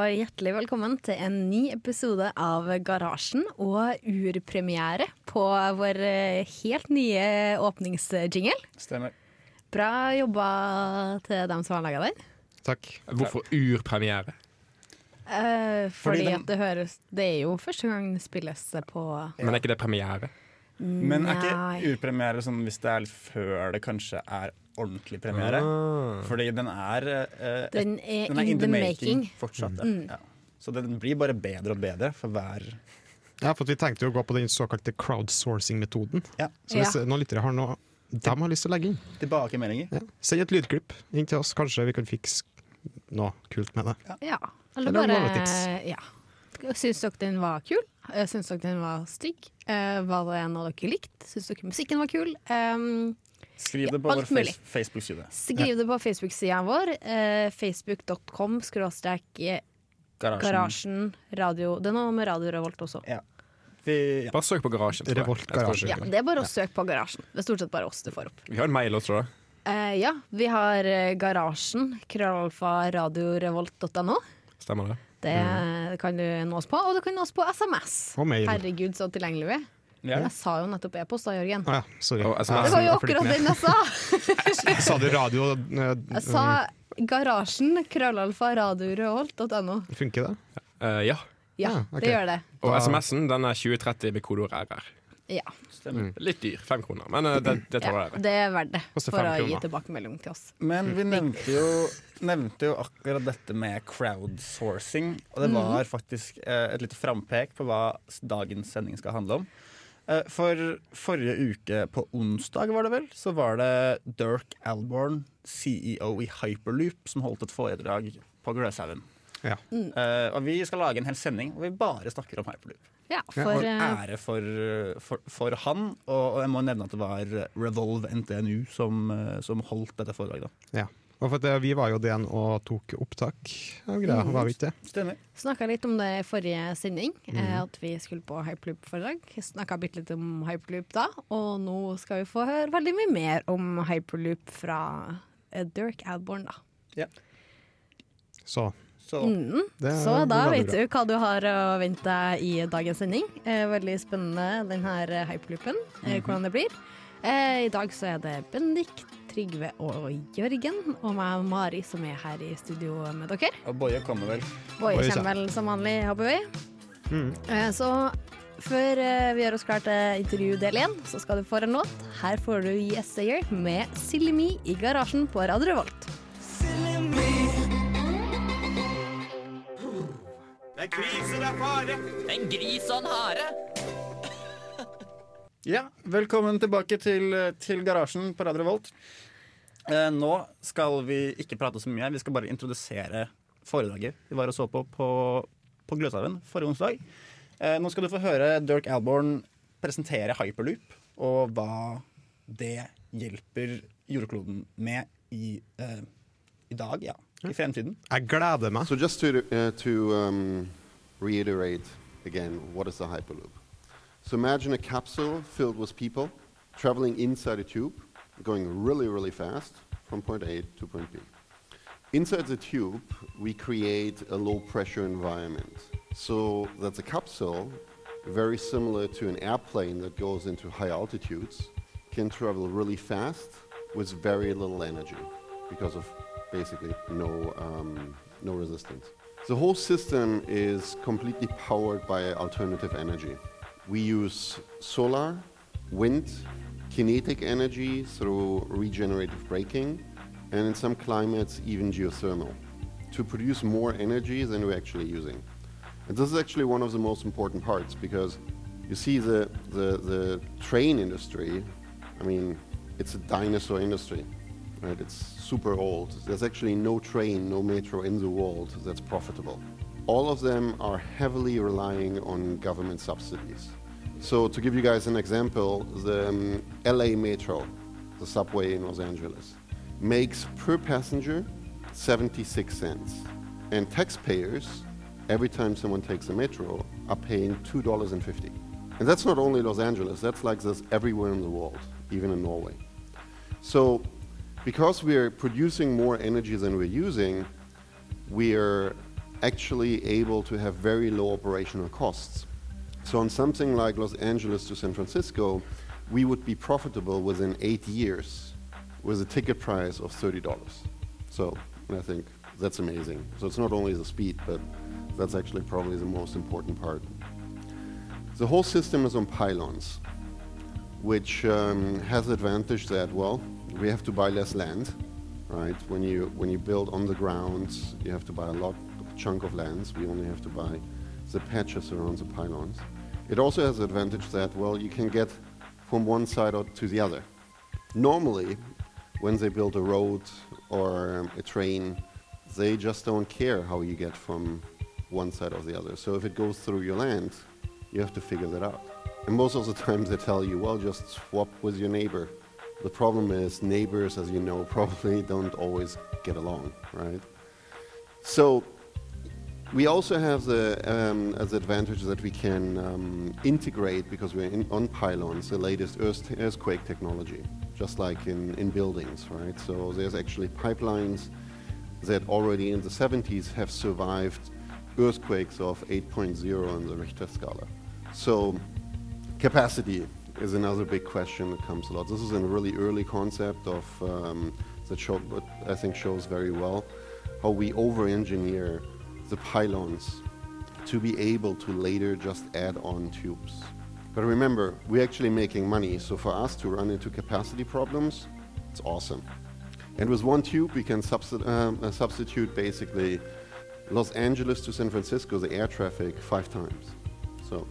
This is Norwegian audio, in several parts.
og hjertelig velkommen til en ny episode av Garasjen og urpremiere på vår eh, helt nye åpningsjingle. Stemmer. Bra jobba til dem som har laga den. Takk. Hvorfor urpremiere? Eh, fordi Fordi den- at det høres Det er jo første gang det spilles på Men er ikke det premiere? Men er ikke urpremiere sånn hvis det er litt før det kanskje er ordentlig premiere? Ah. Fordi den er, uh, Den er den er in the making. fortsatt. Mm. Ja. Så den blir bare bedre og bedre for hver Ja, for vi tenkte jo å gå på den såkalte crowdsourcing-metoden. Ja. Så hvis noen lyttere har noe de har lyst til å legge inn, tilbakemeldinger. ja. send et lydklipp inn til oss. Kanskje vi kan fikse noe kult med det. Ja. Eller Eller bare noen tips. Ja. Syns dere den var kul? Eh, Syns dere den var stygg? Hva var det noe dere likte? Syns dere musikken var kul? Um, Skriv det på ja, vår Facebook-side. Skriv det på Facebook-sida vår. Eh, Facebook.com skråstrek eh, Garasjen radio. Det er noe med Radio Revolt også. Vi, ja. Bare søk på Garasjen. Revolt Garasjen. Ja, Det er bare å søke på Garasjen. Det er stort sett bare oss du får opp. Vi har en mail også, jeg. Eh, ja, vi har eh, Garasjen, krøllalfa radiorevolt.no. Stemmer det? Det kan du nå oss på, og du kan nå oss på SMS. Og mail. Herregud, så tilgjengelig vi er. Ja. Jeg sa jo nettopp e-post da, Jørgen. Ah, ja, SMS. Det var jo akkurat den jeg sa! Sa du radio? eh, Jeg sa Garasjen, krøllalfa radiorødholt.no. Funker det? Uh, ja. Ja, Ah, okay. det gjør det. Og SMS-en den er 2030 med kodeord RR. Ja. Stemmer. Litt dyr. Fem kroner. Men eh, det, det ja. tåler dere. Det er verdt det for å å gi kroner. tilbakemelding til oss. Men vi nevnte jo, nevnte jo akkurat dette med crowdsourcing. Og det var faktisk eh, et lite frampek på hva dagens sending skal handle om. Eh, for forrige uke, på onsdag var det vel, så var det Dirk Alborn, CEO i Hyperloop, som holdt et foredrag på Gløshaugen. Ja. Eh, og vi skal lage en hel sending hvor vi bare snakker om Hyperloop. Ja, Ja, for Og eh, ære for, for, for han. Og, og jeg må nevne at det var Revolve NTNU som, eh, som holdt dette foredraget. da. Ja. Og for det, vi var jo den og tok opptak av greia, var vi ikke det? Stemmer. snakka litt om det i forrige sending, mm. at vi skulle på Hyperloop-foredrag. Snakka bitte litt om Hyperloop da, og nå skal vi få høre veldig mye mer om Hyperloop fra eh, Dirk Adborn, da. Så Så Mm. det Så da vet bra. du hva du har å vente i dagens sending. Eh, veldig spennende den her eh, hyperloopen, eh, hvordan det blir. Eh, I dag så er det Bendik, Trygve og Jørgen, og meg, Mari, som er her i studio med dere. Og Boje kommer vel. Boje kommer. vel som vanlig, håper vi. Mm. Eh, Så før eh, vi gjør oss klar til intervju del én, så skal du få en låt. Her får du Yes Sayer med Silly Me i garasjen på Radio Revolt. Er krise, det er fare. En gris og en hare. Ja, velkommen tilbake til, til garasjen på Radio Revolt. Eh, nå skal vi ikke prate så mye, vi skal bare introdusere foredraget vi var og så på på, på Gløshaugen forrige onsdag. Eh, nå skal du få høre Dirk Alborn presentere hyperloop, og hva det hjelper jordkloden med i, uh, i dag, ja. I fremtiden. Jeg gleder meg. So just to uh, to um, reiterate again, what is a hyperloop? So imagine a capsule filled with people traveling inside a tube, going really, really fast from point A to point B. Inside the tube, we create a low pressure environment. So that's a capsule, very similar to an airplane that goes into high altitudes, can travel really fast with very little energy because of basically no, um, no resistance. The whole system is completely powered by alternative energy. We use solar, wind, kinetic energy through regenerative braking, and in some climates, even geothermal, to produce more energy than we're actually using. And this is actually one of the most important parts because you see the, the, the train industry, I mean, it's a dinosaur industry, right? It's super old. There's actually no train, no metro in the world that's profitable. All of them are heavily relying on government subsidies. So to give you guys an example, the um, LA Metro, the subway in Los Angeles, makes per passenger 76 cents. And taxpayers, every time someone takes a metro, are paying $2.50. And that's not only Los Angeles, that's like this everywhere in the world, even in Norway. So because we're producing more energy than we're using, we're actually able to have very low operational costs. So on something like Los Angeles to San Francisco, we would be profitable within eight years with a ticket price of $30. So I think that's amazing. So it's not only the speed, but that's actually probably the most important part. The whole system is on pylons, which um, has the advantage that, well, we have to buy less land, right? When you, when you build on the ground, you have to buy a lot chunk of lands. We only have to buy the patches around the pylons. It also has the advantage that, well, you can get from one side out to the other. Normally, when they build a road or um, a train, they just don't care how you get from one side or the other. So if it goes through your land, you have to figure that out. And most of the time they tell you, well, just swap with your neighbor. The problem is neighbors, as you know, probably don't always get along, right? So we also have the, um, as advantage that we can um, integrate, because we're in, on pylons, the latest earth, earthquake technology, just like in, in buildings, right? So there's actually pipelines that already in the 70s have survived earthquakes of 8.0 on the Richter scala. So capacity is another big question that comes a lot. This is a really early concept of um, that show, but I think shows very well how we over-engineer the pylons to be able to later just add on tubes. But remember, we're actually making money, so for us to run into capacity problems, it's awesome. And with one tube, we can um, uh, substitute basically Los Angeles to San Francisco, the air traffic, five times. So,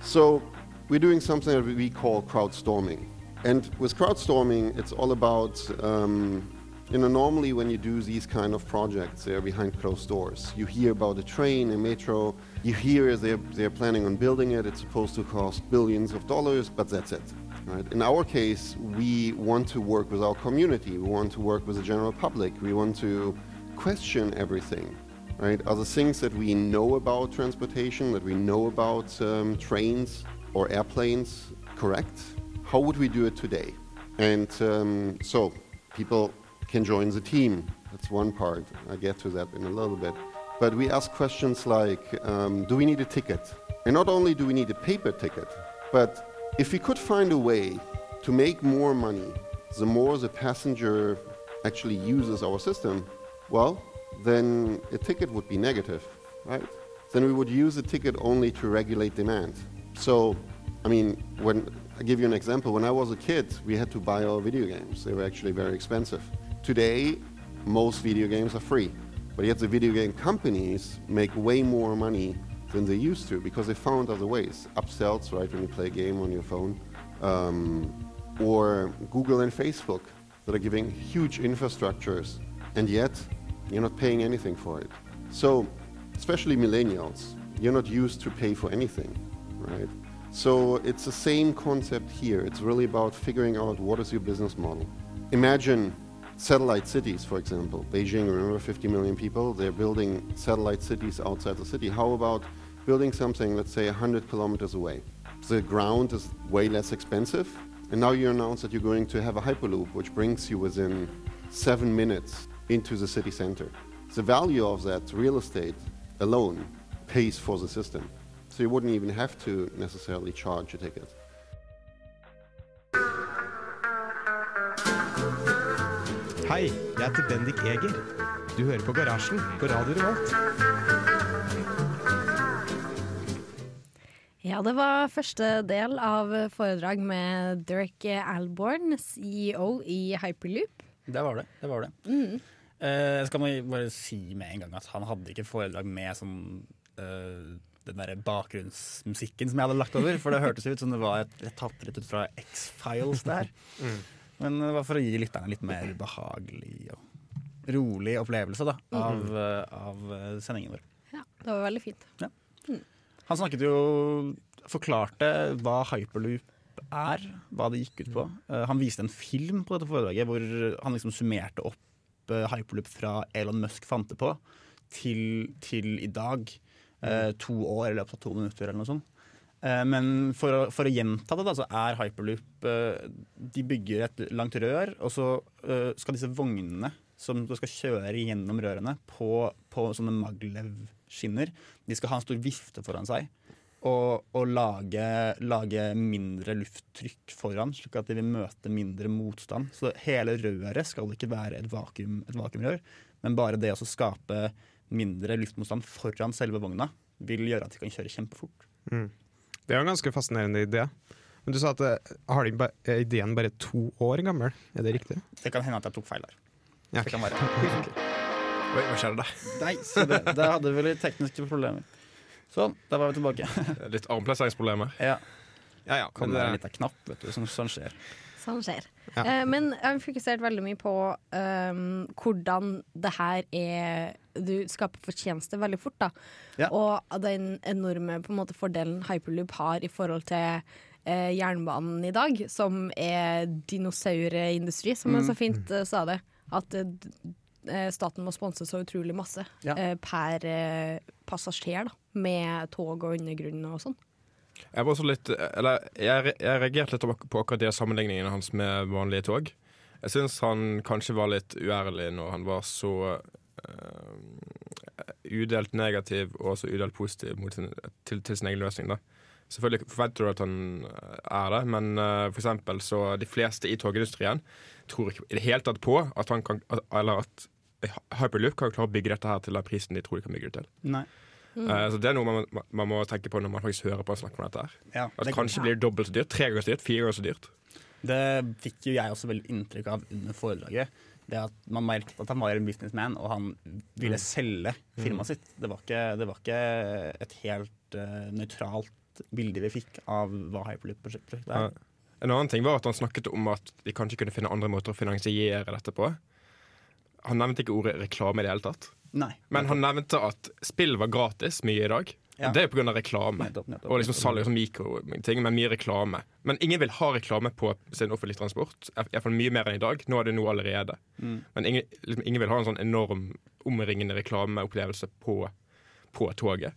so we're doing something that we call crowdstorming. And with crowdstorming, it's all about um, you know, normally when you do these kind of projects, they're behind closed doors. You hear about a train, a metro, you hear they're, they're planning on building it, it's supposed to cost billions of dollars, but that's it. Right? In our case, we want to work with our community, we want to work with the general public, we want to question everything. Right? Are the things that we know about transportation, that we know about um, trains or airplanes correct? How would we do it today? And um, so people can join the team. That's one part. I get to that in a little bit. But we ask questions like, um, do we need a ticket? And not only do we need a paper ticket, but if we could find a way to make more money, the more the passenger actually uses our system, well, then a ticket would be negative, right? Then we would use a ticket only to regulate demand. So, I mean, when I give you an example, when I was a kid, we had to buy our video games. They were actually very expensive. Today, most video games are free, but yet the video game companies make way more money than they used to because they found other ways. Upsells, right, when you play a game on your phone, um, or Google and Facebook that are giving huge infrastructures, and yet you're not paying anything for it. So, especially millennials, you're not used to pay for anything, right? So it's the same concept here. It's really about figuring out what is your business model. Imagine satellite cities, for example. Beijing, remember 50 million people? They're building satellite cities outside the city. How about building something, let's say, 100 kilometers away? The ground is way less expensive, and now you announce that you're going to have a Hyperloop, which brings you within seven minutes into the city center. The value of that real estate alone pays for the system. So you wouldn't even have to necessarily charge a ticket. Hei, jeg heter Bendik Eger. Du hører på Garasjen på Radio Revolt. Ja, det var første del av foredrag med Dirk Alborn, CEO i Hyperloop. Det var det. det, var det. Mm. Eh, skal man bare si med en gang at han hadde ikke foredrag med sånn eh, den der bakgrunnsmusikken som jeg hadde lagt over. For det hørtes ut som det var et, tatt rett ut fra X-Files der. Men det var for å gi lytterne litt mer behagelig og rolig opplevelse da, av, mm. av eh, sendingen vår. Ja, det var veldig fint. Han snakket jo Forklarte hva hyperloop er, hva det gikk ut på. Eh, han viste en film på dette foredraget hvor han liksom summerte opp eh, hyperloop fra Elon Musk fant det på, til, til i dag. Eh, to år i løpet av to minutter eller noe sånt. Eh, men for å, for å gjenta det, da, så er hyperloop eh, De bygger et langt rør, og så skal disse vognene som du skal kjøre gjennom rørene på, på sånne maglev-skinner, de skal ha en stor vifte foran seg. Og, og lage, lage mindre lufttrykk foran, slik at de vil møte mindre motstand. Så hele røret skal ikke være et, vakuum, et vakuumrør, men bare det å skape mindre luftmotstand foran selve vogna vil gjøre at de kan kjøre kjempefort. Det er jo en ganske fascinerende idé. Men du sa at eh, har de, er ideen bare to år gammel? Er det riktig? Det kan hende at jeg tok feil der. Ja. Det kan være. Oi, hva skjedde der? Nei, se det, der hadde vi litt tekniske problemer. Sånn, da var vi tilbake. Litt armplasseringsproblemer. Ja, Ja, ja. Kommer det en liten knapp, vet du, som sånn skjer. Sånn skjer. Ja. Uh, men jeg har fokusert veldig mye på um, hvordan det her er Du skaper fortjeneste veldig fort, da. Ja. Og den enorme på en måte, fordelen hyperloop har i forhold til uh, jernbanen i dag, som er dinosaurindustri, som Mm. så fint uh, sa det. At staten må sponse så utrolig masse Ja. per passasjer, da. Med tog og undergrunn og sånn. Jeg var så litt Eller jeg, jeg reagerte litt på akkurat de sammenligningene hans med vanlige tog. Jeg syns han kanskje var litt uærlig når han var så eh, udelt negativ og så udelt positiv sin, til, til sin egen løsning. da Selvfølgelig forventer du at han eh, er det, men uh, for eksempel så de fleste i togindustrien tror ikke i det hele tatt på at han kan Eller at Hyperloop kan klare å bygge dette her til den prisen de tror de kan bygge det til. Nei. Eh, så Det er noe man, man- man må tenke på når man faktisk hører på han snakker om dette. her Ja, At det, kanskje blir det dobbelt så dyrt, tre ganger så dyrt, fire ganger så dyrt. det fikk jo jeg også veldig inntrykk av under foredraget. Det at Man merket at han var en businessman, og han ville selge firmaet sitt. Det var ikke, det var ikke et helt uh, nøytralt bilde vi fikk av hva Hyperloop-prosjektet Ja. er. En annen ting var at han snakket om at de kanskje kunne finne andre måter å finansiere dette på. Han nevnte ikke ordet reklame i det hele tatt. Nei. Men han nevnte at spill var gratis mye i dag. Ja. Det er pga. reklame. Nettopp, nettopp. Og liksom salg av mikroting, men mye reklame. Men ingen vil ha reklame på sin offentlige transport. I hvert fall mye mer enn i dag. Nå er det noe allerede. Mm. Men ingen, liksom, ingen vil ha en sånn enorm omringende reklameopplevelse på, på toget.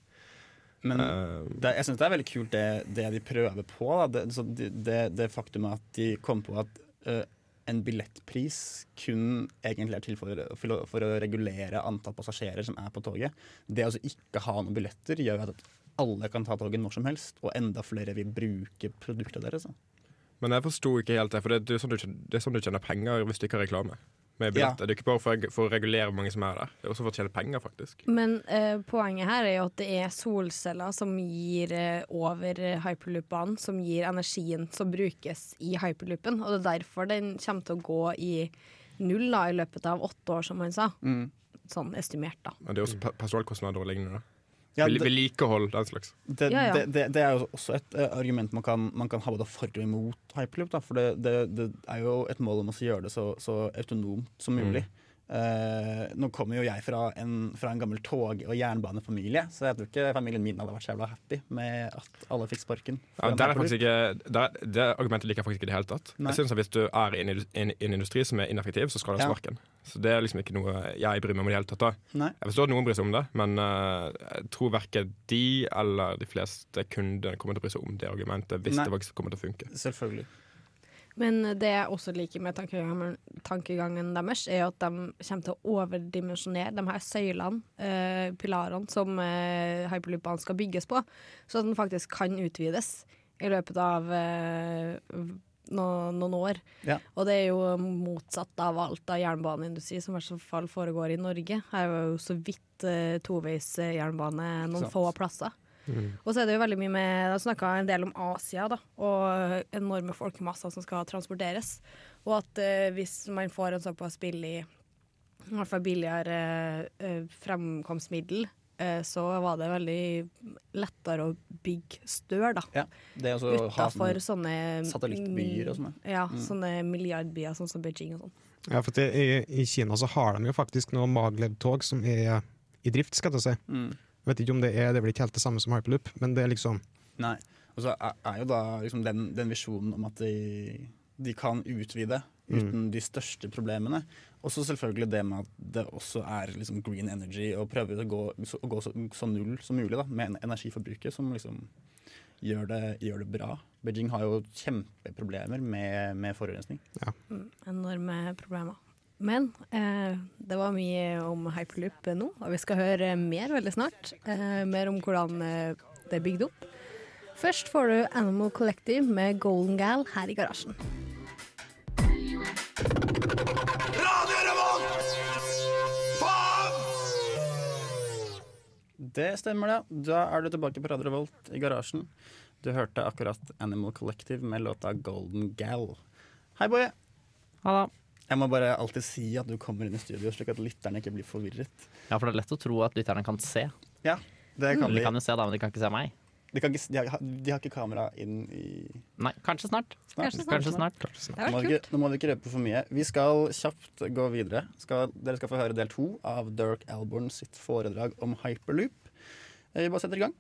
Men Eh, det, jeg syns det er veldig kult det, det de prøver på. Da. Det, så det, det, faktum at de kom på at eh, en billettpris kun egentlig er til for, for, å, regulere antall passasjerer som er på toget. Det å altså ikke ha noen billetter gjør at alle kan ta toget når som helst, og enda flere vil bruke produktet deres. Men jeg forsto ikke helt det, for det, er sånn du, det er sånn du tjener penger hvis du ikke har reklame. Med billetter. Det er ikke bare for, for å regulere hvor mange som er der. Det er også for å tjene penger, faktisk. Men eh, poenget her er jo at det er solceller som gir eh, over hyperloop-banen, som gir energien som brukes i hyperloopen. Og det er derfor den kommer til å gå i null da, i løpet av åtte år, som han sa. Sånn estimert, da. Men det er også pe- personalkostnader og lignende. da. Ja, Vedlikehold, den slags. det, Ja, ja. det, det, det er jo også et uh, argument man kan, man kan ha både for og imot hyperloop. Da, for det, det, det er jo et mål om å gjøre det så, så autonomt som mulig. Eh, nå kommer jo jeg fra en, fra en gammel tog- og jernbanefamilie, så jeg tror ikke familien min hadde vært så jævla happy med at alle fikk sparken. Ja, der er ikke, der, det argumentet liker jeg faktisk ikke i det hele tatt. Nei. Jeg synes at Hvis du er i en, en, en industri som er ineffektiv, så skal du ha Ja. sparken. Så Det er liksom ikke noe jeg bryr meg om i det hele tatt. da. Jeg forstår at noen bryr seg om det, men uh, jeg tror verken de eller de fleste kundene kommer til å bry seg om det argumentet hvis Nei. det faktisk kommer til å funke. Selvfølgelig. Men det jeg også liker med tankegangen, tankegangen deres, er at de kommer til å overdimensjonere de her søylene, eh, pilarene, som eh, hyperloopene skal bygges på, så at den faktisk kan utvides i løpet av eh, no, noen år. Ja. Og det er jo motsatt av alt av jernbaneindustri som i hvert fall foregår i Norge. Her er jo så vidt eh, toveis jernbane noen få plasser. Og så er det jo veldig mye med Jeg snakka en del om Asia, da, og enorme folkemasser som skal transporteres. Og at eh, hvis man får en såpass billig i hvert fall billigere eh, fremkomstmiddel, eh, så var det veldig lettere å bygge stør, da. Ja, det å ha Utafor sånne sånne satellittbyer og sånn. Ja, sånne milliardbyer, sånn som Beijing og sånn. Ja, for det, i, I Kina så har de jo faktisk noen maglev-tog som er i drift, skal jeg si. Mm. Vet ikke om det er det blir ikke helt det samme som hyperloop, men det er liksom Nei. Og så er, er jo da liksom den, den visjonen om at de, de kan utvide uten de største problemene. Og så selvfølgelig det med at det også er liksom green energy, og prøve å gå, så, å gå så, så null som mulig da, med energiforbruket, som liksom gjør det, gjør det bra. Beijing har jo kjempeproblemer med, med forurensning. Mm, enorme problemer. Men eh, det var mye om hyperloop nå, og vi skal høre mer veldig snart. Eh, mer om hvordan eh, det er bygd opp. Først får du Animal Collective med Golden Gal her i garasjen. Det stemmer, det. Da er du tilbake på Radio Revolt i garasjen. Du hørte akkurat Animal Collective med låta Golden Gal. Hei, Boje. Halla. Jeg må bare alltid si at du kommer inn i studio, slik at lytterne ikke blir forvirret. Ja, for det er lett å tro at lytterne kan se. Ja, det kan De de. kan jo se, da, men de kan ikke se meg. De, kan ikke, de, har, de har ikke kamera inn i Nei, kanskje snart. snart. Kanskje Kanskje snart. Det Nå må, vi nå må vi ikke røpe for mye. Vi skal kjapt gå videre. Skal, dere skal få høre del to av Dirk Alborn sitt foredrag om hyperloop. Eh, Vi bare setter i gang.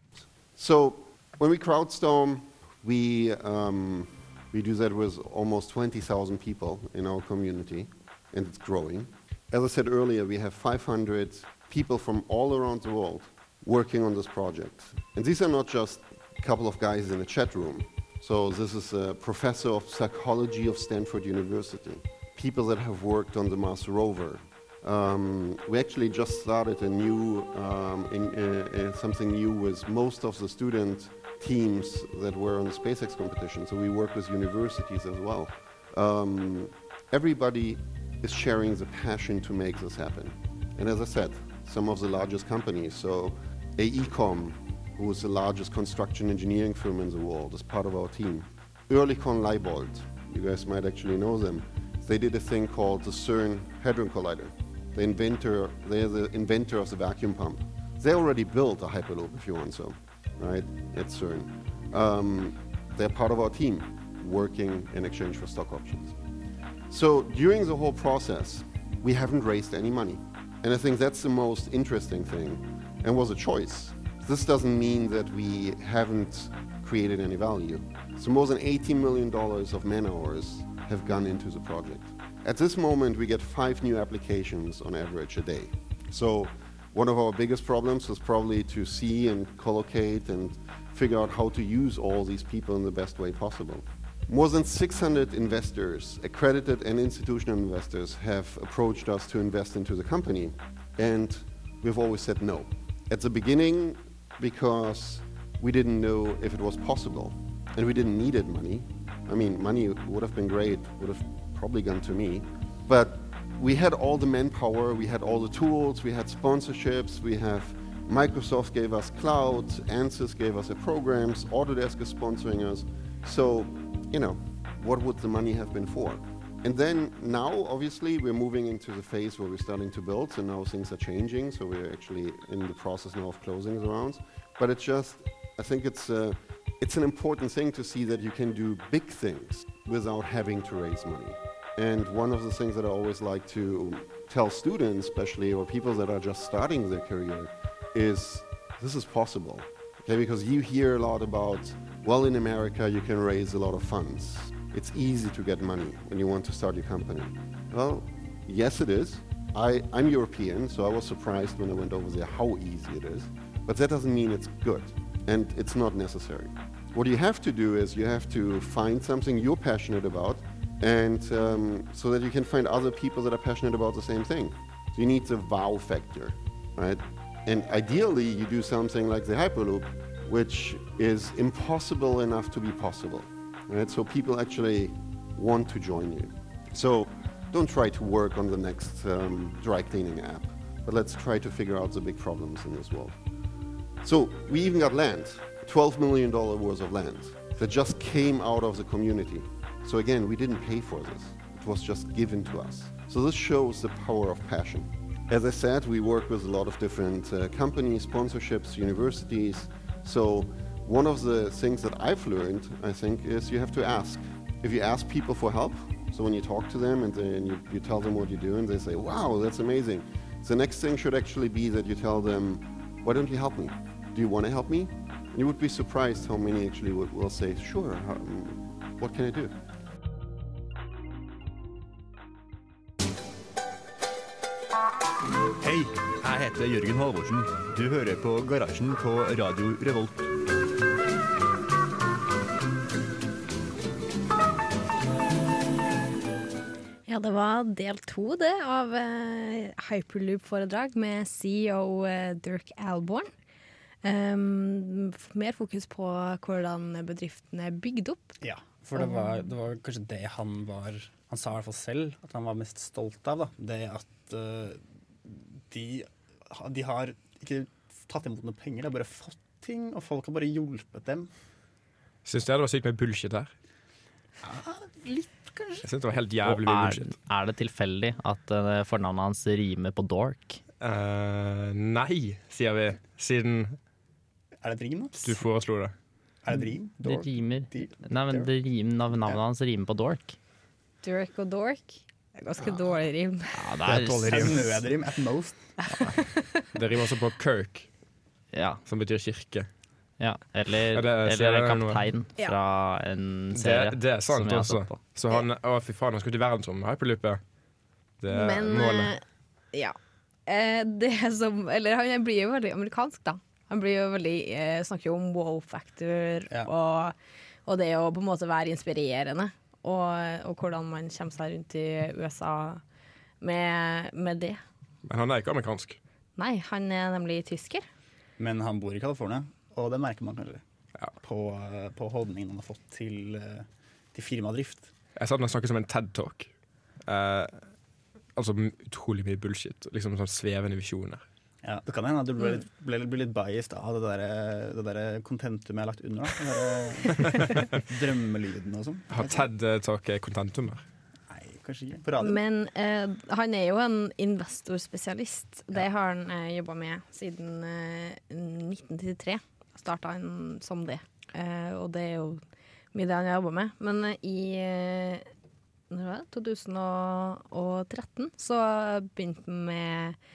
So when we crowdstorm, we um, we do that with almost 20,000 people in our community, and it's growing. As I said earlier, we have 500 people from all around the world working on this project, and these are not just a couple of guys in a chat room. So this is a professor of psychology of Stanford University, people that have worked on the Mars rover, um, we actually just started a new um, in, uh, uh, something new with most of the student teams that were on the SpaceX competition. So we work with universities as well. Um, everybody is sharing the passion to make this happen. And as I said, some of the largest companies. So AECOM, who is the largest construction engineering firm in the world, is part of our team. Oerlikon Leibold, you guys might actually know them. They did a thing called the CERN Hadron Collider. The inventor, they're the inventor of the vacuum pump. They already built a Hyperloop, if you want so, right, at CERN. Um, they're part of our team, working in exchange for stock options. So during the whole process, we haven't raised any money. And I think that's the most interesting thing and was a choice. This doesn't mean that we haven't created any value. So more than $18 million of man hours have gone into the project. At this moment, we get five new applications on average a day. So one of our biggest problems is probably to see and collocate and figure out how to use all these people in the best way possible. More than 600 investors, accredited and institutional investors, have approached us to invest into the company, and we've always said no. At the beginning, because we didn't know if it was possible, and we didn't needed money. I mean, money would have been great, would have probably gone to me, but we had all the manpower, we had all the tools, we had sponsorships, we have Microsoft gave us cloud, Ansys gave us the programs, Autodesk is sponsoring us. So, you know, what would the money have been for? And then now, obviously, we're moving into the phase where we're starting to build, so now things are changing. So we're actually in the process now of closing the rounds. But it's just, I think it's, uh, it's an important thing to see that you can do big things without having to raise money. And one of the things that I always like to tell students, especially, or people that are just starting their career, is this is possible. Okay, because you hear a lot about, well, in America, you can raise a lot of funds. It's easy to get money when you want to start your company. Well, yes, it is. I, I'm European, so I was surprised when I went over there how easy it is. But that doesn't mean it's good, and it's not necessary. What you have to do is you have to find something you're passionate about, and um, so that you can find other people that are passionate about the same thing. So you need the wow factor, right? And ideally, you do something like the Hyperloop, which is impossible enough to be possible, right? So people actually want to join you. So don't try to work on the next um, dry cleaning app, but let's try to figure out the big problems in this world. So we even got land, $12 million worth of land that just came out of the community. So again, we didn't pay for this. It was just given to us. So this shows the power of passion. As I said, we work with a lot of different uh, companies, sponsorships, universities. So one of the things that I've learned, I think, is you have to ask. If you ask people for help, so when you talk to them and, you, you tell them what you do and they say, wow, that's amazing. The next thing should actually be that you tell them, why don't you help me? Do you want to help me? And you would be surprised how many actually will say, sure, um, what can I do? Hei, jeg heter Jørgen Halvorsen. Du hører på Garasjen på Radio Revolt. Ja, det var del to det av eh, Hyperloop-foredrag med CEO eh, Dirk Alborn. Um, mer fokus på hvordan bedriftene er bygd opp. Ja, for det var, det var kanskje det han var Han sa i hvert fall selv at han var mest stolt av. da Det at eh, de, de har ikke tatt imot noe penger, de har bare fått ting, og folk har bare hjulpet dem. Syns dere det var sykt med bullshit her? Ja, Litt, kanskje. Jeg synes det var helt Og jævlig mye er, bullshit. er det tilfeldig at uh, fornavnet hans rimer på dork? Uh, nei, sier vi, siden Er det et rim, da? du foreslo det. Er det et rim? Det rimer Nei, men det rimer nav- navnet hans rimer på dork. Dirk og Dork. Det er ganske dårlig rim. Ja, Det er dårlig rim. nødrim at most. Det rimer også på Kirk, ja, som betyr kirke. ja. Eller, Ja, det sier eller det kaptein Ja. fra en Det, serie. det er sant som jeg har også. sett på. Så han Å, fy faen, han skulle til verdensrommet, hyperloopet. Det er Men målet. eh, ja. Eh, det som Eller han blir jo veldig amerikansk, da. Han blir jo veldig eh, snakker jo om wow factor Ja. og, og det å på en måte være inspirerende. Og, og hvordan man kommer seg rundt i USA med, med det. Men han er ikke amerikansk. Nei, han er nemlig tysker. Men han bor i California, og det merker man kanskje Ja. på, på holdningen han har fått til, eh, til firmadrift. Jeg satt og snakket som en TED-talk. Eh, altså utrolig mye bullshit. Liksom sånn svevende visjoner. Ja, det kan hende at du ble litt, ble, ble litt biased av det der, det der contentum jeg har lagt under. Da. Den der drømmelyden og sånn. Har Ted taket kontentummer? Nei, kanskje ikke. På radio. Men eh, han er jo en investorspesialist. Det har han eh, jobba med siden eh, 1993. Starta han som det. Eh, og det er jo mye det han har jobba med. Men eh, i eh, når var det? 2013 så begynte han med,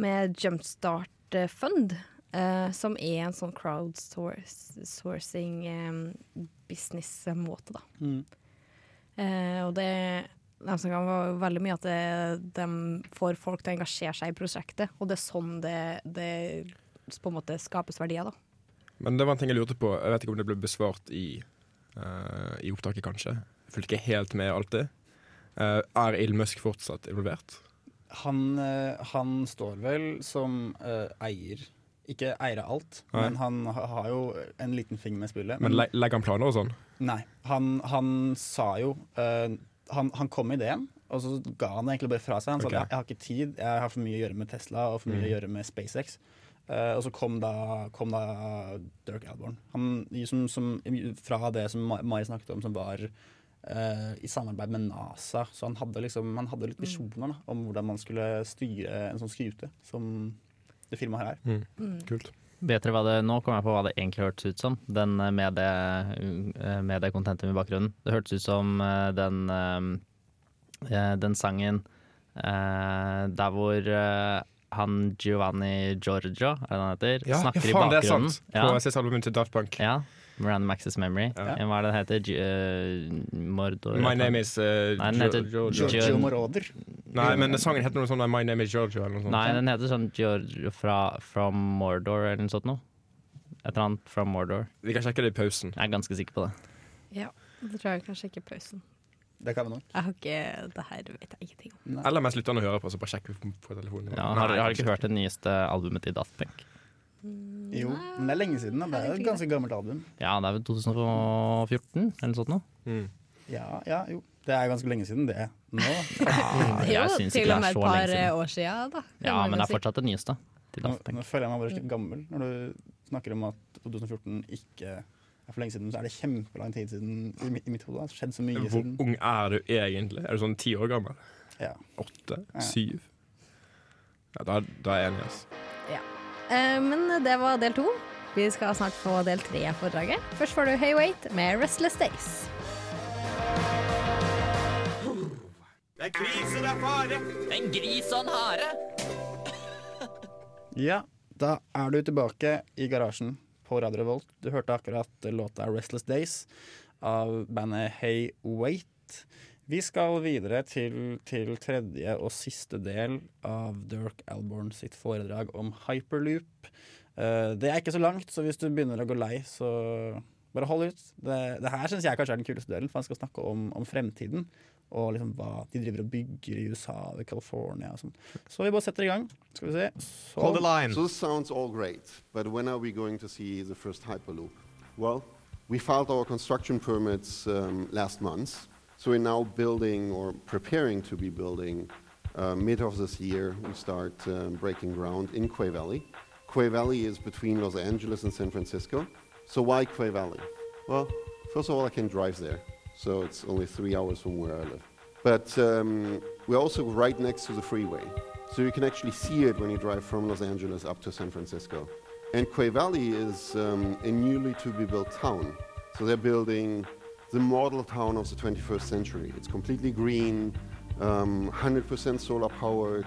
med Jumpstart eh, Fund. eh, som er en sånn crowdsourcing-business-måte, da. Mm. Eh, og det de som kan være veldig mye at det, de får folk til å engasjere seg i prosjektet. Og det er sånn det, det på en måte skapes verdier, da. Men det var en ting jeg lurte på. Jeg vet ikke om det ble besvart i, uh, i opptaket, kanskje. Fulgte ikke helt med alltid. Uh, er Elon Musk fortsatt involvert? Han, eh, han står vel som uh, eier Ikke eier av alt, Nei. men han har jo en liten finger med spillet. Men le legger han planer og sånn? Nei. Han, han sa jo uh, han, han kom med ideen, og så ga han det egentlig bare fra seg. Han okay. sa at jeg, jeg har ikke tid, jeg har for mye å gjøre med Tesla og for mye Mm. å gjøre med SpaceX. Uh, og så kom da, kom da Dirk Alborn. Han, som, som, fra det som Ma- Mari snakket om, som var eh, i samarbeid med NASA. Så han hadde, liksom, han hadde litt visjoner da, om hvordan man skulle styre en sånn skute, som det firmaet her er. Mm. Kult. Vet dere hva det, Nå kom jeg på hva det egentlig hørtes ut som, den eh, med det, eh, med det contentum i bakgrunnen. Det hørtes ut som den, eh, den sangen eh, der hvor han Giovanni Giorgio, er det han heter, Ja, ja snakker i bakgrunnen. det er sant! På Ja, siste albumet til Daft Punk. ja, Random Access Memory. Ja. Hva er det den heter? Eh, Mordor? My name is uh, Nei, den heter Gio- Gio- Giorgio Moroder. Nei, men sangen heter noe sånn My name is Giorgio eller noe sånt. Nei, den heter sånn Giorgio fra From Mordor eller noe sånt noe. Et eller annet From Mordor. Vi kan sjekke det i pausen. Jeg er ganske sikker på det. Ja, Det tror jeg kanskje ikke pausen. Det kan vi nok. Jeg har ikke, Det her vet jeg ingenting om. Eller mens lytterne hører på, så bare sjekker vi på, telefonen. Ja, Nei, har, har ikke hørt det nyeste albumet til Daft Punk? Jo, men det er lenge siden. Da. Det er jo et ganske gammelt album. Ja, det er vel 2014 eller noe sånt. Mm. Ja, ja, jo. Det er ganske lenge siden, det. Nå. Det jeg jo syns til ikke og det med er et så par lenge siden. år siden, da. Ja, men det er fortsatt det nyeste. til Nå, nå føler jeg meg bare litt gammel når du snakker om at 2014 ikke er for lenge siden. Så er det kjempelang tid siden i, i mitt hode. Det har skjedd så mye Hvor siden. ung er du egentlig? Er du sånn ti år gammel? Ja. Åtte? Ja. Syv? Ja, da, da er jeg enig. ass. Eh, men det var del to. Vi skal snart få del tre av foredraget. Først får du Hey Wait med Restless Days. Det er krise, det er fare. En gris og en hare. Ja, da er du tilbake i garasjen på Radio Revolt. Du hørte akkurat låta 'Restless Days' av bandet Hey Wait. Vi skal videre til, til tredje og siste del av Dirk Alborn sitt foredrag om hyperloop. Eh, det er ikke så langt, så hvis du begynner å gå lei, så bare hold ut. Det, det her syns jeg kanskje er den kuleste delen, for han skal snakke om, om fremtiden. Og liksom hva de driver og bygger i USA og California og sånn. Så vi bare setter i gang. Skal vi se. Så, Hold the line. So this sounds all great, but when are we going to see the first Hyperloop? Well, we filed our construction permits um, last month, so we're now building or preparing to be building uh, mid of this year. We start um, breaking ground in Quay Valley. Quay Valley is between Los Angeles and San Francisco. So why Quay Valley? Well, first of all, I can drive there, so it's only three hours from where I live. But um, we're also right next to the freeway. So you can actually see it when you drive from Los Angeles up to San Francisco. And Quay Valley is um, a newly to be built town. So they're building the model town of the 21st century. It's completely green, um, 100% solar powered,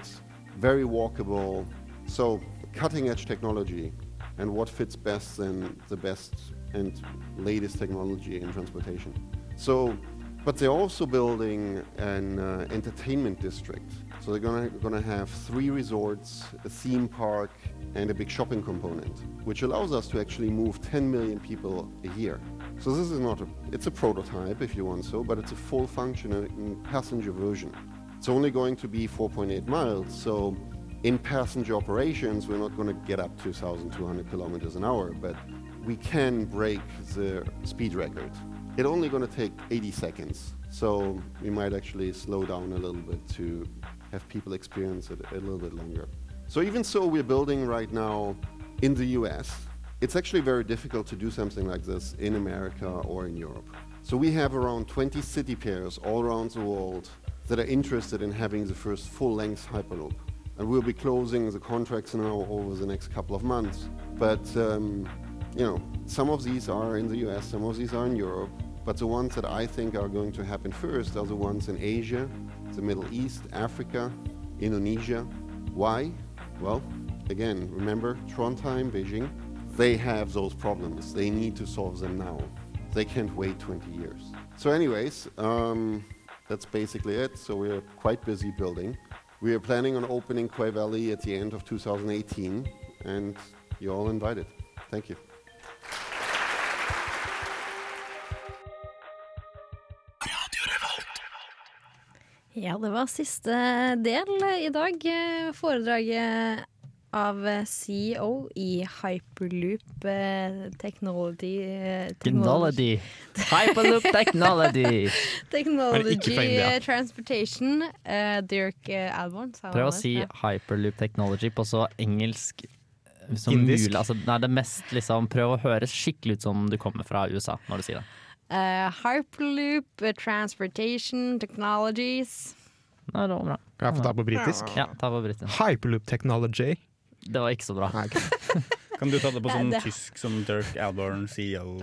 very walkable. So cutting edge technology and what fits best than the best and latest technology in transportation. So but they're also building an uh, entertainment district. So they're gonna have three resorts, a theme park, and a big shopping component, which allows us to actually move 10 million people a year. So this is not a, it's a prototype if you want so, but it's a full functioning passenger version. It's only going to be 4.8 miles, so in passenger operations, we're not gonna get up to 1,200 kilometers an hour, but we can break the speed record. It's only going to take 80 seconds, so we might actually slow down a little bit to have people experience it a little bit longer. So even so, we're building right now in the US. It's actually very difficult to do something like this in America or in Europe. So we have around 20 city pairs all around the world that are interested in having the first full-length Hyperloop. And we'll be closing the contracts now over the next couple of months. But um, you know, some of these are in the US, some of these are in Europe, but the ones that I think are going to happen first are the ones in Asia, the Middle East, Africa, Indonesia. Why? Well, again, remember Trondheim, Beijing, they have those problems. They need to solve them now. They can't wait 20 years. So, anyways, um, that's basically it. So, we're quite busy building. We are planning on opening Quay Valley at the end of 2018, and you're all invited. Thank you. Ja, det var siste del i dag. Foredraget av CEO i Hyperloop eh, Technology eh, Technology. Hyperloop technology. Technology eh, Transportation. Uh, Dirk Alborn. sa Prøv å si Ja. hyperloop technology på så engelsk som Indisk. mulig. Altså, nei, det mest liksom, prøv å høres skikkelig ut som du kommer fra USA når du sier det. Eh, Hyperloop eh, Transportation Technologies. Nei, det var bra. Kan jeg få ta på britisk? Ja, ta på britisk. Hyperloop technology. Det var ikke så bra. Nei, okay. Kan du ta det på sånn det- tysk som Dirk Alborn, CEO?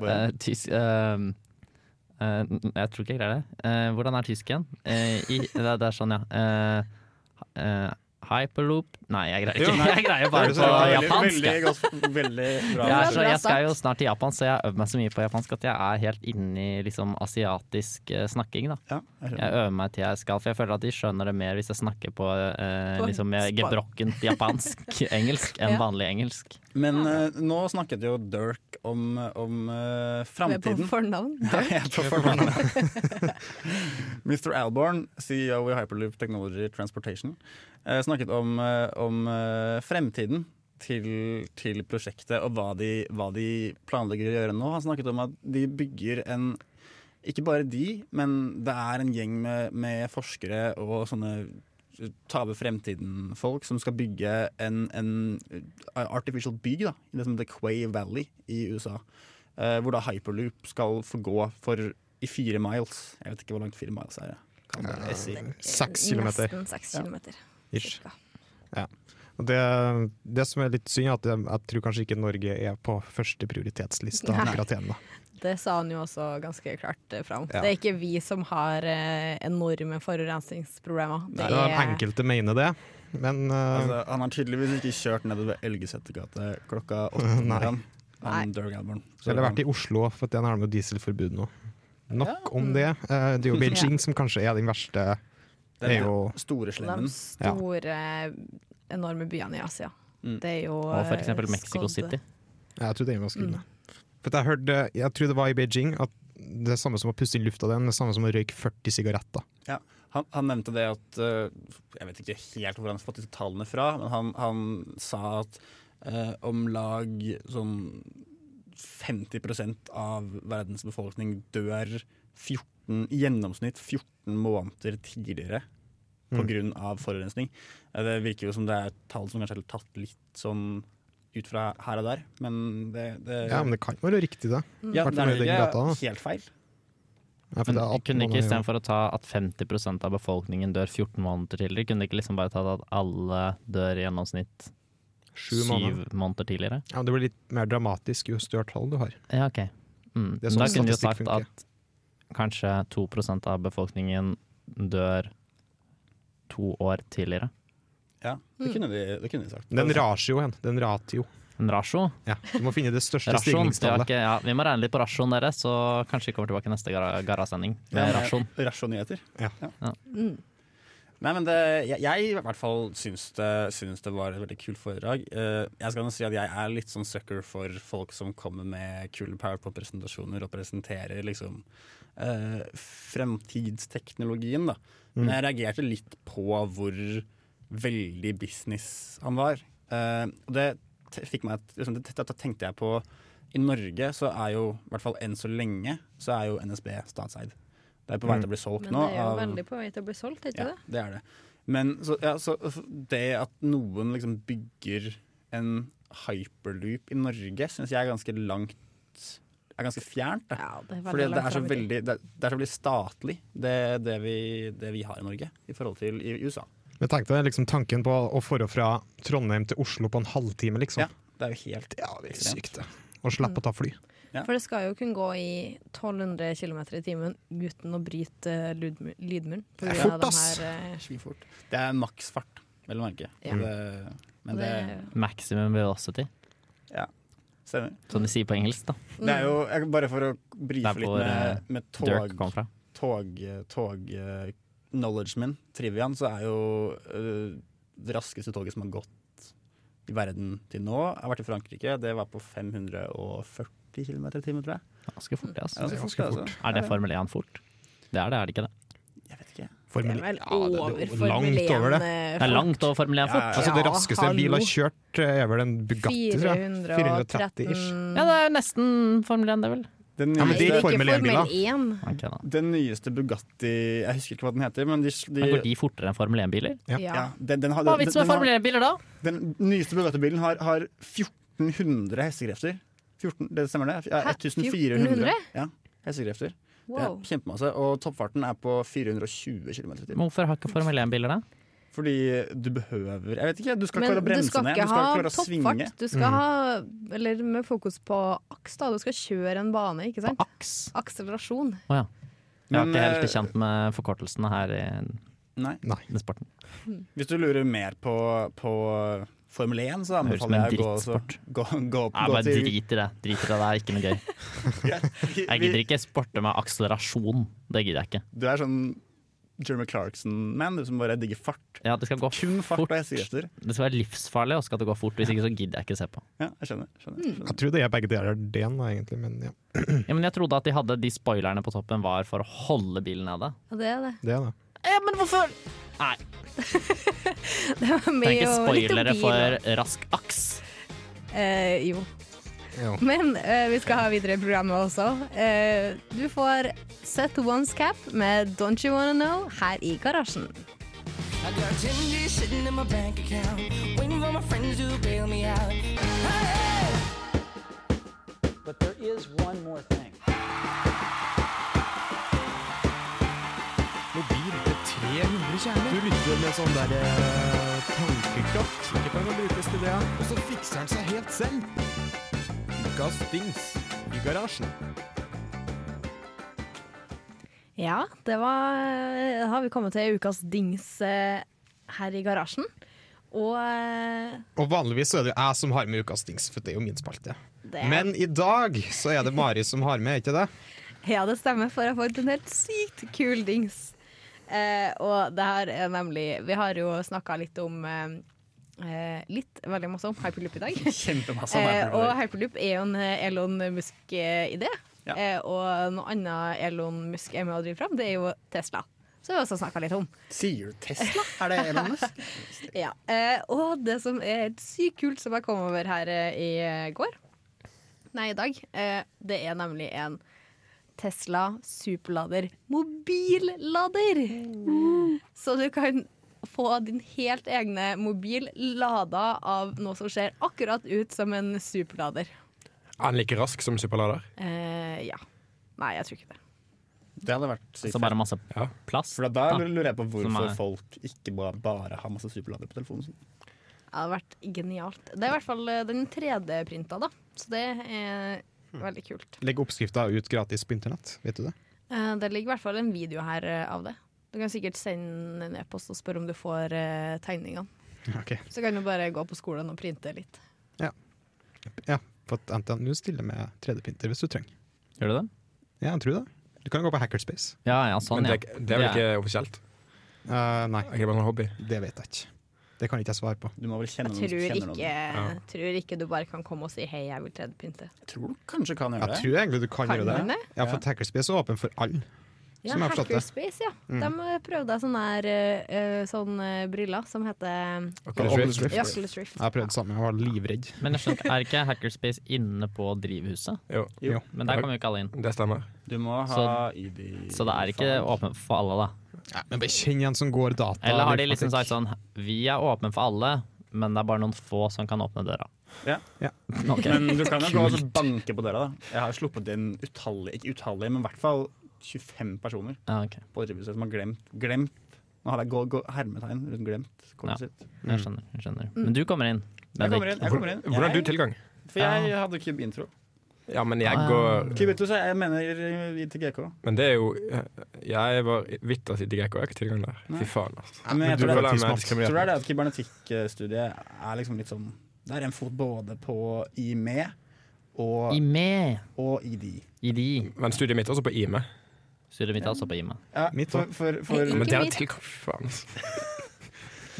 Uh, tysk ehm, eh, Jeg tror ikke jeg greier det. Eh, hvordan er tysk igjen? Eh, i, det, det er sånn, ja. Eh, eh, hyperloop Nei, jeg greier ikke. Jeg greier bare på japansk. Veldig, jeg. godt, veldig bra. Bra jeg skal jo snart til Japan, så jeg øver meg så mye på japansk at jeg er helt inne i liksom, asiatisk eh, snakking. Da. Ja, jeg. Jeg øver meg til jeg skal, for jeg føler at de skjønner det mer hvis jeg snakker på, eh, liksom, gebrokkent japansk engelsk enn vanlig engelsk. Men eh, nå snakket jo Dirk om, om eh, er på fornavn. Ja, på fornavn. Mr. Alborn, CEO i Hyperloop Technology Transportation, eh, snakket om, eh, om eh, fremtiden til, til prosjektet og hva de, hva de planlegger å gjøre nå. Han snakket om at de bygger en Ikke bare de, men det er en gjeng med, med forskere og sånne ta over fremtiden-folk som skal bygge en, en uh, artificial by da, i det som heter Quay Valley i USA. Eh, hvor da hyperloop skal få gå for i fire miles. Jeg vet ikke hvor langt fire miles er. Kan dere si? Seks kilometer. Nesten seks Ja. kilometer. Ish. Og det, det som er litt synd, er at jeg, jeg tror kanskje ikke Norge er på første prioritetslista Nei. akkurat da. Det sa han jo også ganske klart eh, fram. Ja. Det er ikke vi som har eh, enorme forurensningsproblemer. Det Ja, er enkelte mener det, men uh, Altså, han har tydeligvis ikke kjørt nedover Elgesetergata klokka åtte om morgenen. Eller vært i Oslo, for at er nærmere dieselforbud nå. Nok om det. Det er jo Beijing som kanskje er den verste. Den er jo store de slemmen. store, enorme byene i Asia. Mm. Det er jo Og for eh, eksempel Mexico skodd- City. Ja, Jeg tror det er ganske Mm. For jeg hørte, jeg tror det var i Beijing at det er samme som å puste inn lufta den, det er samme som å røyke 40 sigaretter. Han, han nevnte det at eh, Jeg vet ikke helt hvor han har fått disse tallene fra, men han, han sa at eh, om lag sånn 50% av verdens befolkning dør 14, i gjennomsnitt 14 måneder tidligere Mm. pga. forurensning. Eh, Det virker jo som det er et tall som kanskje er tatt litt sånn ut fra her og der, men det, det Ja, men det kan være riktig, det. ja, det er den ikke gata, helt feil. Ja, Men det 18 kunne ikke istedenfor å ta at 50% av befolkningen dør 14 måneder tidligere, kunne ikke liksom bare tatt at alle dør i gjennomsnitt Sju syv måneder. måneder tidligere? Ja, men det blir litt mer dramatisk jo større tall du har. Ja, OK. Mm. Det er sånn da kunne statistikk sagt funker. at kanskje 2% av befolkningen dør to år tidligere. Ja, det Mm. kunne de, det kunne de sagt. Den ratioen, den ratio. En rasjo. Ja, du må finne det største Rasjon. Vi, stigningstallet. ja, vi må regne litt på rasjon, deres, så kanskje vi kommer tilbake neste garasending. Ja, rasjon. med Ja. Ja. Mm. Nei, men det, jeg, jeg i hvert fall syns det, syns det var et veldig kult foredrag. Eh, jeg skal si at jeg er litt sånn sucker for folk som kommer med kule powerpop-presentasjoner og presenterer liksom eh, fremtidsteknologien, da. Men jeg reagerte litt på hvor veldig business han var. Eh, og det fikk meg liksom, det, Da tenkte jeg på I Norge så er jo, i hvert fall enn så lenge, så er jo NSB statseid. Det er på vei til å bli solgt nå. Men det er jo av- veldig på vei til å bli solgt, er ikke ja, det? det er det. Men så, ja, så det at noen liksom bygger en hyperloop i Norge, syns jeg er ganske langt Er ganske fjernt. Da. Ja, det er Fordi det er, så veldig, det, det er så veldig statlig, det, det, vi, det vi har i Norge, i forhold til i USA. Men tenk deg liksom tanken på å få fra Trondheim til Oslo på en halvtime, liksom. Ja, det er jo helt Ja, det er sykt, Å slippe å ta fly. Ja. For det skal jo kunne gå i 1200 km i timen uten å bryte eh, lydmuren. på Det er fort, de ass. her, eh. Det er maksfart, vel å merke. Ja. Det, men det det- Maximum velocity, stemmer. som de sier på engelsk. da. Det er jo, jeg, bare for å brife litt eh, med, med tog, tog, tog uh, knowledge min, triviaen, så er jo uh, det raskeste toget som har gått i verden til nå, har vært i Frankrike. Det var på 540 km i timen, tror jeg. Ganske fort, det. Ja, Altså. det er ganske fort, altså. Er det Formel 1 fort? Det er det, er det ikke det? Jeg vet ikke. Formel Det er vel Ja, det- det Formel langt 1. over det. eh, Det er langt over Formel 1 fort. Ja, ja, Altså, det raskeste en bil har kjørt, eh, er vel en Bugatti, tror jeg. 430 ish. Ja, det er nesten Formel 1, det vel. Den nyeste, Nei, det er ikke Formel 1-bil, da. 1. Ok, da. den nyeste Bugatti Jeg husker ikke hva den heter, men de, de, Men går de fortere enn Formel 1-biler? Ja. ja, den, den, har, Hva er vitsen med Formel 1-biler da? den nyeste Bugatti-bilen har, har 1400 hestekrefter. 14, det stemmer det? Ja, Hæ? 1400 1400? ja, hestekrefter. Det Wow. er kjempemasse. Og toppfarten er på 420 km i timen. Hvorfor har ikke Formel 1-biler det? Fordi du behøver Jeg vet ikke, du skal Men klare å bremse ned. Du skal ha klare svinge. toppfart. Du skal ha Eller med fokus på aks, da. Du skal kjøre en bane, ikke sant? Aks? Akselerasjon. Å ja. Jeg er ikke helt eh, kjent med forkortelsene her i Nei. den sporten. Hvis du lurer mer på, på Formel 1, så anbefaler jeg å gå, så, gå, gå, Nei, gå bare til drit i det. Drit i det, det er ikke noe gøy. Jeg gidder ikke sporte med akselerasjon. Det gidder jeg ikke. Du er sånn Jeremy Clarkson-man, du som bare digger fart. Ja, det skal gå Kun fart fort. og hestekrefter. Det skal være livsfarlig, og skal det gå fort. Hvis ikke så gidder jeg ikke se på. Ja, jeg skjønner. skjønner, skjønner. Jeg tror det er begge deler den, egentlig, men ja. Ja, men jeg trodde at de hadde de spoilerne på toppen var for å holde bilen nede. Ja, det er det. Det er det. Ja, men hvorfor? Nei, Det var er litt om spoilere for rask aks. Eh, jo. jo. Men eh, vi skal ha videre i programmet også. Eh, du får Set One's Cap med Don't You Wanna Know her i garasjen. I got 10 G's sitting in my bank account, waiting for my friends to bail me out. Hey! But there is one more thing. 300 kjerner. Du lytter med sånn der eh, tankekraft som ikke kan brukes til det. Og så fikser han seg helt selv. Ukas dings i garasjen. Ja, det var Da har vi kommet til ukas dings eh, her i garasjen. Og eh, Og vanligvis så er det jo jeg som har med ukas dings, for det er jo min spalte. det er Men i dag så er det Mari som har med, ikke det? Ja, det stemmer, for jeg har fått en helt sykt kul dings. Eh, og det her er nemlig Vi har jo snakka litt om eh, eh, Litt, veldig masse om hyperloop i dag. Kjempemasse om Eh, hyperloop. og hyperloop er jo en eh, Elon Musk-idé. Ja. Eh, og noe annet Elon Musk er med å drive fram, det er jo Tesla. Som vi også snakka litt om. Sier du Tesla? Er det Elon Musk? Ja. Eh, og det som er helt sykt kult som jeg kom over her eh, i går, nei i dag, eh, det er nemlig en Tesla superlader mobillader. Så du kan få din helt egne mobil lada av noe som ser akkurat ut som en superlader. Er den like rask som superlader? Eh, ja. Nei, jeg tror ikke det. Det hadde vært sykt. Så bare masse Ja. plass. For da da. lurer jeg på hvorfor er- folk ikke bare, bare har masse superlader på telefonen sin. Det hadde vært genialt. Det er i hvert fall eh, den 3D-printa, da. Så det er veldig kult. Legg oppskrifta ut gratis på internett, vet du det? Uh, Det ligger i hvert fall en video her uh, av det. Du kan sikkert sende en e-post og spørre om du får uh, tegningene. Okay. Så kan du bare gå på skolen og printe litt. Ja, ja for at NTNU stiller med 3D-printer hvis du trenger. Gjør du det? Ja, jeg tror det. Du kan gå på Hackerspace. Ja, ja, sånn, Men ja. det, det er vel ikke offisielt? Uh, nei, Er det bare en hobby? det vet jeg ikke. Det kan ikke jeg svare på. Du må vel kjenne Jeg noen tror ikke, noen. tror ikke du bare kan komme og si 'hei, jeg vil 3D-printe'. Jeg tror du kanskje kan gjøre det. Jeg tror egentlig du kan, Kan gjøre det. det? Ja, for at Hackerspace er åpen for alle. Ja. Hackerspace, ja. De eh, prøvde sånne, her, uh, eh, sånne briller som heter Oculus Oculus Rift. Oculus Rift. Jeg har prøvd sammen, jeg var livredd. Men jeg skjønner, er ikke Hackerspace inne på drivhuset? Jo, Jo. Men der kommer jo ikke alle inn. det stemmer. Du må ha Så- ID. Så det er ikke åpent for alle, da. Ja, men bare kjenn en som går data. Eller har de liksom sagt sånn Vi er åpne for alle, men det er bare noen få som kan åpne døra. Ja. Ja. Okay. Men du kan jo gå og banke på døra. da Jeg har sluppet inn utallige, ikke utallige, men i hvert fall 25 personer Ja, okay. på drivhuset som har glemt Glemt Nå har jeg gå, gå, hermetegn rundt glemt Ja. kortet sitt. Jeg skjønner. jeg skjønner Men du kommer inn. Jeg kommer inn. Jeg kommer inn. Hvordan har du tilgang? For jeg hadde ikke Intro. Ja, men jeg Ah. går Cube Intro, så jeg mener i til GK. Men det er jo Jeg var vitterlig til GK, jeg har ikke tilgang der. Fy faen, altså. Ja, men jeg tror, det, jeg tror det er det at kybernetikkstudiet er liksom litt sånn Det er en fot både på IME og, I med og ID. i de. Men studiet mitt er også på IME. Studiet mitt er også på IME. Ja, Mitt for, også. for, for, Ikke Men dere har tilgang, faen.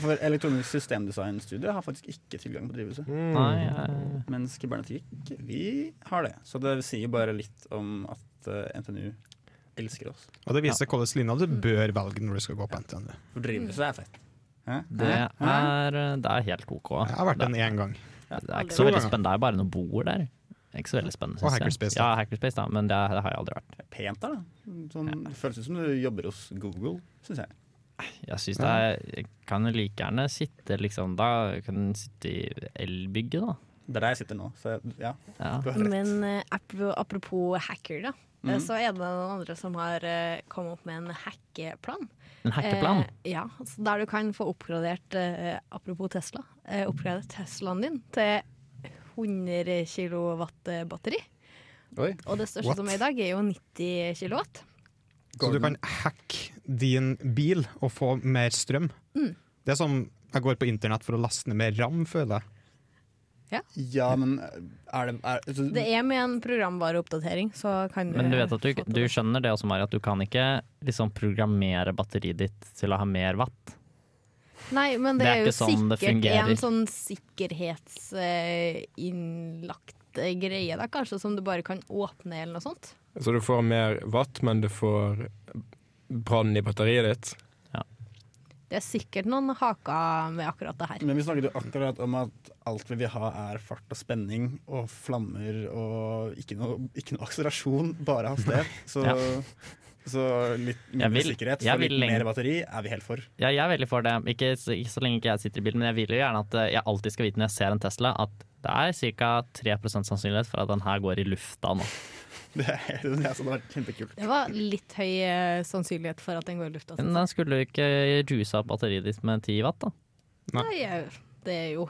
For elektronisk systemdesign-studiet har faktisk ikke tilgang på drivhuset. Mm. Nei, jeg- Mens kybernetikk, vi har det. Så det sier bare litt om at uh, NTNU elsker oss. Og det viser ja. hvordan linja du bør velge når du skal gå på NTNU. For drivhuset er fett. Hæ? det Hæ? er, det er helt OK. Jeg har vært den én gang. Det er ikke så veldig spennende. Det er bare noen bord der. Er ikke så veldig spennende. Og synes jeg. Hackerspace, da. Ja, Hackerspace, da. Men det, det har jeg aldri vært. Det er pent der, da. Sånn, det føles ut som du jobber hos Google, syns jeg. Jeg synes det er Jeg kan jo like gjerne sitte liksom Da kan en sitte i elbygget, da. Det er der jeg sitter nå, så ja. Ja. Men uh, apropos, hacker, da. Mhm. Så er det noen andre som har uh, kommet opp med en hackeplan. En hackeplan. Eh, ja, så Der du kan få oppgradert, uh, apropos Tesla, uh, oppgradert Teslaen din til 100 kW batteri. Oi. Og det største What? som er i dag, er jo 90 kW. Så du kan hacke din bil og få mer strøm. Mm. Det er som jeg går på internett for å laste ned mer ram, føler jeg. Ja, men er det er, så, Det er med en programvareoppdatering, så kan du Men du vet at du, du skjønner det også, Mari, at du kan ikke liksom programmere batteriet ditt til å ha mer watt. Nei, men det, Det er er, jo sånn sikkert en sånn sikkerhetsinnlagt greie, da, kanskje, som du bare kan åpne, eller noe sånt. Så du får mer watt, men du får brann i batteriet ditt. Det er sikkert noen haker med akkurat det her. Men vi snakket jo akkurat om at alt vi vil ha er fart og spenning og flammer og ikke noe, ikke noe akselerasjon, bare hastighet. Så Ja. Så litt Jeg mindre vil- sikkerhet for litt mer batteri er vi helt for. Ja, jeg er veldig for det. Ikke, så- ikke så lenge ikke jeg sitter i bilen, men jeg vil jo gjerne at eh, jeg alltid skal vite når jeg ser en Tesla, at det er ca. 3% sannsynlighet for at den her går i lufta nå. Det er det er sånn, det, kjempekult. Det var litt høy eh, sannsynlighet for at den går i lufta. Men den skulle jo ikke juice opp batteriet ditt med 10 watt, da. Nei, Nei det er jo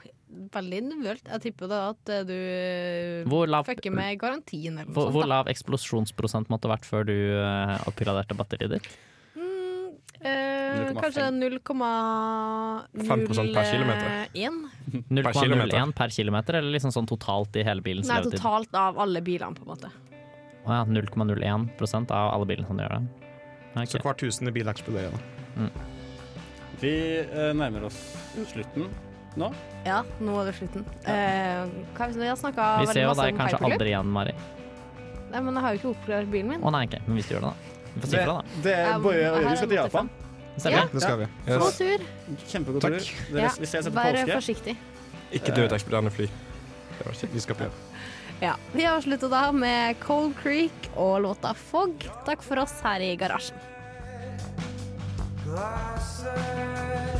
veldig individuelt. Jeg tipper da at eh, du eh, Hvor lav- fucker med garantien eller noe Hvor, hvor sånt. da. lav eksplosjonsprosent måtte vært før du uh, oppgraderte batteriet ditt? Eh, 0,5. kanskje 5% per kilometer. 0,01? 0,01 per kilometer, eller liksom sånn totalt i hele bilens Nei, levetid? totalt av alle bilene, på en måte. Å ja, 0,01% av alle bilene som gjør det. Okay. Så hver tusende bil eksploderer. da. Mm. Vi eh, nærmer oss slutten nå. Ja, nå er det slutten. Eh, hva, vi har snakka Vi veldig ser jo masse deg kanskje aldri igjen, Mari. Nei, men jeg har jo ikke oppklart bilen min. Å nei, ok, men hvis du gjør det, da. Vi får si Det, fra, da. det er bare å er Jørgen skal til Japan. Stemmer. Ja. Det skal vi. God tur. Kjempegod Takk. tur. Dere, Ja, Vi ses etter Vær forsiktig. Ikke dø i et eksploderende fly. Det vi skal prøve. Ja, Vi avslutter da med Cold Creek og låta Fog. Takk for oss her i garasjen. Glasses